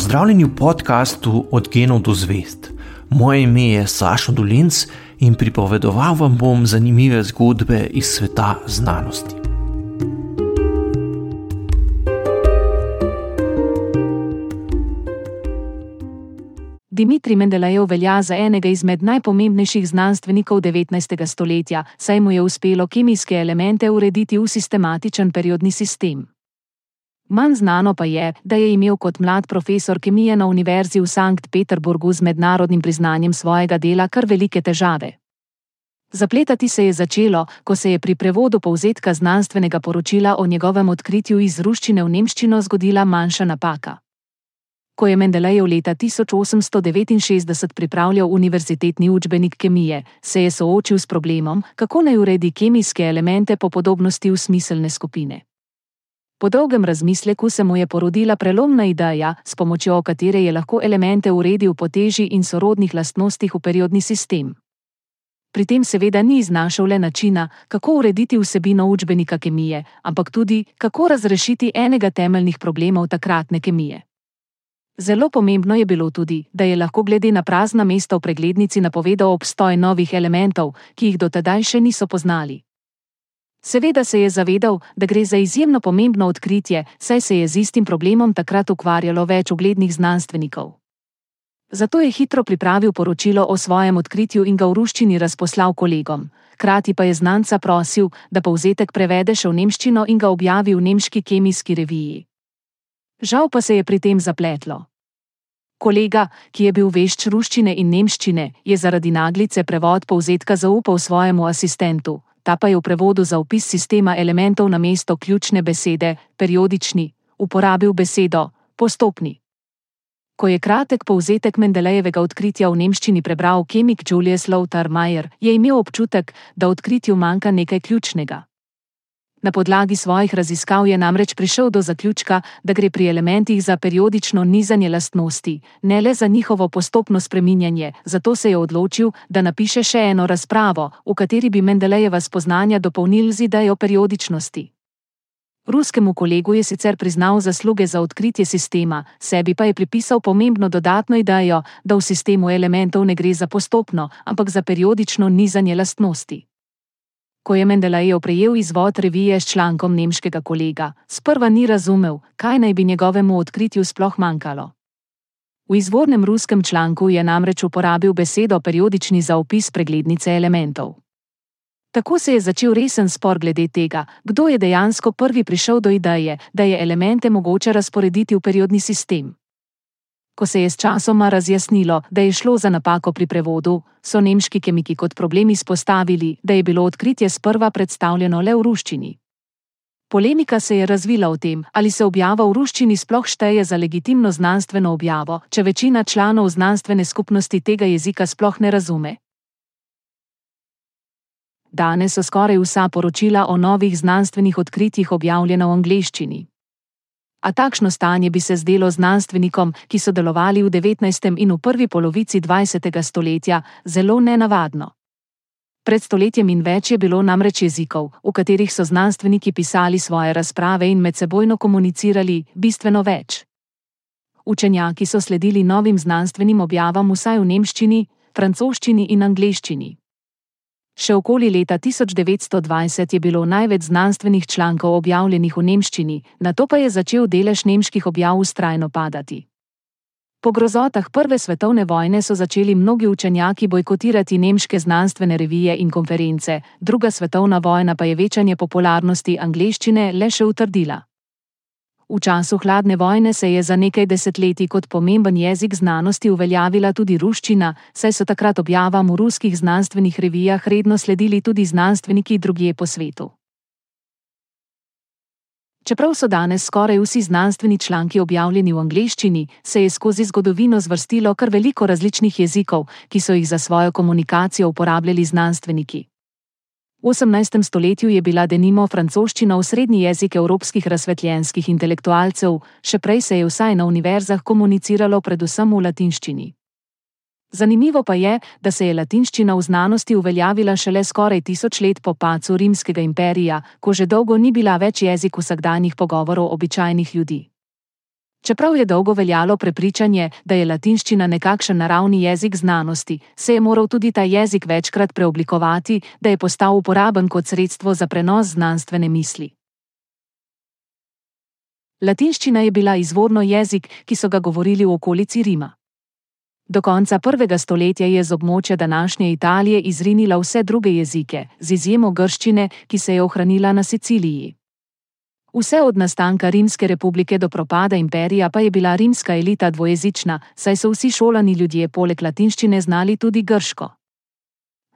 Pozdravljeni v podkastu Od genov do zvest. Moje ime je Sašo Dolinc in pripovedoval vam bom zanimive zgodbe iz sveta znanosti. Dimitri Mendelejev velja za enega izmed najpomembnejših znanstvenikov 19. stoletja, saj mu je uspelo kemijske elemente urediti v sistematičen periodni sistem. Manj znano pa je, da je imel kot mlad profesor kemije na Univerzi v Sankt Peterburgu z mednarodnim priznanjem svojega dela kar velike težave. Zapletati se je začelo, ko se je pri prevodu povzetka znanstvenega poročila o njegovem odkritju iz ruščine v nemščino zgodila manjša napaka. Ko je Mendelejev leta 1869 pripravljal univerzitetni učbenik kemije, se je soočil s problemom, kako naj uredi kemijske elemente po podobnosti v smiselne skupine. Po dolgem razmisleku se mu je porodila prelomna ideja, s pomočjo katere je lahko elemente uredil po teži in sorodnih lastnostih v periodni sistem. Pri tem seveda ni iznašel le načina, kako urediti vsebino učbenika kemije, ampak tudi, kako razrešiti enega temeljnih problemov takratne kemije. Zelo pomembno je bilo tudi, da je lahko glede na prazna mesta v preglednici napovedal obstoj novih elementov, ki jih do tedaj še niso poznali. Seveda se je zavedal, da gre za izjemno pomembno odkritje, saj se je z istim problemom takrat ukvarjalo več uglednih znanstvenikov. Zato je hitro pripravil poročilo o svojem odkritju in ga v ruščini razposlal kolegom, krati pa je znanca prosil, da povzetek prevede še v nemščino in ga objavi v nemški kemijski reviji. Žal pa se je pri tem zapletlo. Kolega, ki je bil vešč ruščine in nemščine, je zaradi naglice prevod povzetka zaupal svojemu asistentu, ta pa je v prevodu za opis sistema elementov na mesto ključne besede, periodični, uporabil besedo postopni. Ko je kratek povzetek Mendelejevega odkritja v nemščini prebral kemik Julius Lothar Mayer, je imel občutek, da odkritju manjka nekaj ključnega. Na podlagi svojih raziskav je namreč prišel do zaključka, da gre pri elementih za periodično nizanje lastnosti, ne le za njihovo postopno spreminjanje, zato se je odločil, da napiše še eno razpravo, v kateri bi Mendelejeva spoznanja dopolnil z idejo periodičnosti. Ruskemu kolegu je sicer priznal zasluge za odkritje sistema, sebi pa je pripisal pomembno dodatno idejo, da v sistemu elementov ne gre za postopno, ampak za periodično nizanje lastnosti. Ko je Mendelejev prejel izvod revije s člankom nemškega kolega, sprva ni razumel, kaj naj bi njegovemu odkritju sploh manjkalo. V izvornem ruskem članku je namreč uporabil besedo periodični za opis preglednice elementov. Tako se je začel resen spor glede tega, kdo je dejansko prvi prišel do ideje, da je elemente mogoče razporediti v periodni sistem. Ko se je s časoma razjasnilo, da je šlo za napako pri prevodu, so nemški kemiki kot problem izpostavili, da je bilo odkritje sprva predstavljeno le v ruščini. Polemika se je razvila o tem, ali se objava v ruščini sploh šteje za legitimno znanstveno objavo, če večina članov znanstvene skupnosti tega jezika sploh ne razume. Danes so skoraj vsa poročila o novih znanstvenih odkritjih objavljena v angleščini. A takšno stanje bi se zdelo znanstvenikom, ki so delovali v 19. in v prvi polovici 20. stoletja, zelo nenavadno. Pred stoletjem in več je bilo namreč jezikov, v katerih so znanstveniki pisali svoje razprave in medsebojno komunicirali, bistveno več. Učenjaki so sledili novim znanstvenim objavam vsaj v nemščini, francoščini in angleščini. Še okoli leta 1920 je bilo največ znanstvenih člankov objavljenih v nemščini, na to pa je začel delež nemških objav ustrajno padati. Po grozotah Prve svetovne vojne so začeli mnogi učenjaki bojkotirati nemške znanstvene revije in konference, druga svetovna vojna pa je večanje popularnosti angleščine le še utrdila. V času hladne vojne se je za nekaj desetletij kot pomemben jezik znanosti uveljavila tudi ruščina, saj so takrat objavam v ruskih znanstvenih revijah redno sledili tudi znanstveniki drugje po svetu. Čeprav so danes skoraj vsi znanstveni članki objavljeni v angleščini, se je skozi zgodovino zvrstilo kar veliko različnih jezikov, ki so jih za svojo komunikacijo uporabljali znanstveniki. V 18. stoletju je bila denimo francoščina osrednji jezik evropskih razsvetljenskih intelektualcev, še prej se je vsaj na univerzah komuniciralo predvsem v latinščini. Zanimivo pa je, da se je latinščina v znanosti uveljavila šele skoraj tisoč let po pacu rimskega imperija, ko že dolgo ni bila več jezik vsakdanjih pogovorov običajnih ljudi. Čeprav je dolgo veljalo prepričanje, da je latinščina nekakšen naravni jezik znanosti, se je moral tudi ta jezik večkrat preoblikovati, da je postal uporaben kot sredstvo za prenos znanstvene misli. Latinščina je bila izvorno jezik, ki so ga govorili v okolici Rima. Do konca prvega stoletja je z območja današnje Italije izrinila vse druge jezike, z izjemo grščine, ki se je ohranila na Siciliji. Vse od nastanka Rimske republike do propada imperija pa je bila rimska elita dvojezična, saj so vsi šolani ljudje poleg latinščine znali tudi grško.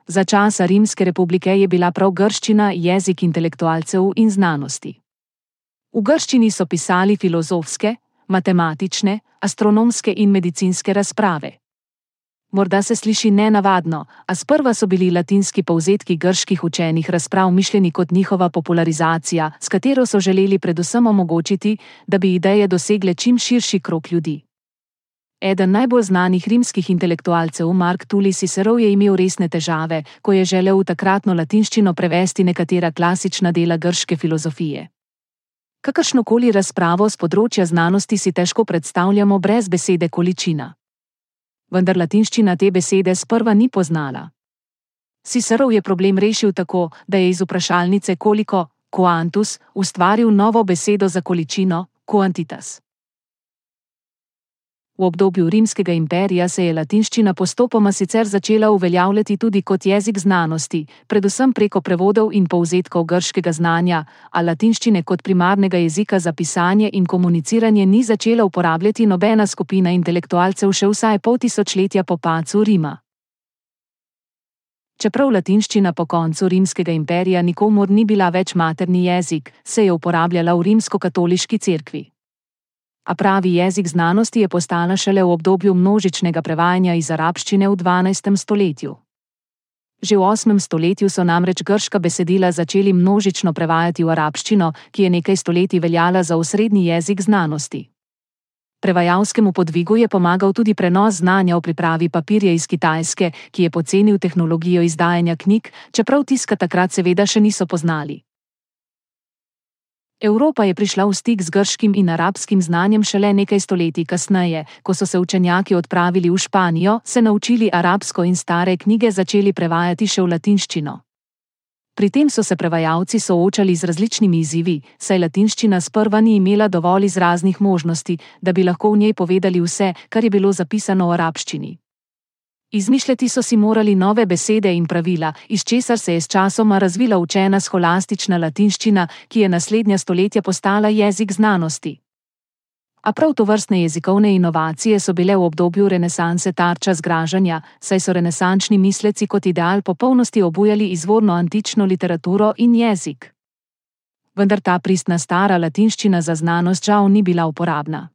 Za časa Rimske republike je bila prav grščina jezik intelektualcev in znanosti. V grščini so pisali filozofske, matematične, astronomske in medicinske razprave. Morda se sliši nenavadno, a sprva so bili latinski povzetki grških učenih razprav mišljeni kot njihova popularizacija, s katero so želeli predvsem omogočiti, da bi ideje dosegle čim širši krok ljudi. Eden najbolj znanih rimskih intelektualcev, Mark Tully Cicero, je imel resne težave, ko je želel v takratno latinščino prevesti nekatera klasična dela grške filozofije. Kakršnokoli razpravo z področja znanosti si težko predstavljamo brez besede količina vendar latinščina te besede sprva ni poznala. Cicerov je problem rešil tako, da je iz vprašalnice koliko, quantus, ustvaril novo besedo za količino, quantitas. V obdobju rimskega imperija se je latinščina postopoma sicer začela uveljavljati tudi kot jezik znanosti, predvsem preko prevodov in povzetkov grškega znanja, a latinščine kot primarnega jezika za pisanje in komuniciranje ni začela uporabljati nobena skupina intelektualcev še vsaj pol tisočletja po pacu Rima. Čeprav latinščina po koncu rimskega imperija nikomor ni bila več materni jezik, se je uporabljala v rimsko-katoliški cerkvi a pravi jezik znanosti je postala šele v obdobju množičnega prevajanja iz arabščine v 12. stoletju. Že v 8. stoletju so namreč grška besedila začeli množično prevajati v arabščino, ki je nekaj stoletij veljala za osrednji jezik znanosti. Prevajalskemu podvigu je pomagal tudi prenos znanja o pripravi papirja iz Kitajske, ki je pocenil tehnologijo izdajanja knjig, čeprav tiska takrat seveda še niso poznali. Evropa je prišla v stik z grškim in arabskim znanjem šele nekaj stoletij kasneje, ko so se učenjaki odpravili v Španijo, se naučili arabsko in stare knjige začeli prevajati še v latinščino. Pri tem so se prevajalci soočali z različnimi izzivi, saj latinščina sprva ni imela dovolj izraznih možnosti, da bi lahko v njej povedali vse, kar je bilo zapisano v arabščini. Izmišljati so si morali nove besede in pravila, iz česar se je s časoma razvila učena scholastična latinščina, ki je naslednja stoletja postala jezik znanosti. A prav to vrstne jezikovne inovacije so bile v obdobju renesanse tarča zgražanja, saj so renesančni misleci kot ideal popolnosti obujali izvorno antično literaturo in jezik. Vendar ta pristna stara latinščina za znanost žal ni bila uporabna.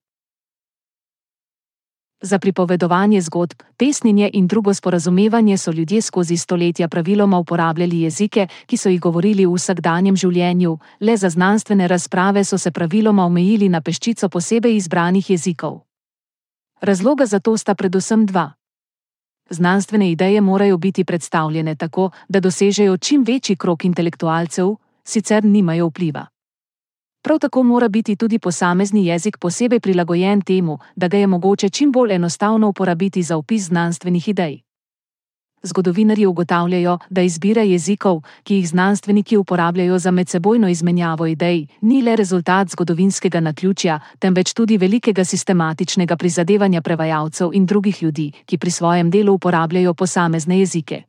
Za pripovedovanje zgodb, pesninje in drugo sporazumevanje so ljudje skozi stoletja praviloma uporabljali jezike, ki so jih govorili v vsakdanjem življenju, le za znanstvene razprave so se praviloma omejili na peščico posebej izbranih jezikov. Razloga za to sta predvsem dva. Znanstvene ideje morajo biti predstavljene tako, da dosežejo čim večji krok intelektualcev, sicer nimajo vpliva. Prav tako mora biti tudi posamezni jezik posebej prilagojen temu, da ga je mogoče čim bolj enostavno uporabiti za opis znanstvenih idej. Zgodovinarji ugotavljajo, da izbira jezikov, ki jih znanstveniki uporabljajo za medsebojno izmenjavo idej, ni le rezultat zgodovinskega naključja, temveč tudi velikega sistematičnega prizadevanja prevajalcev in drugih ljudi, ki pri svojem delu uporabljajo posamezne jezike.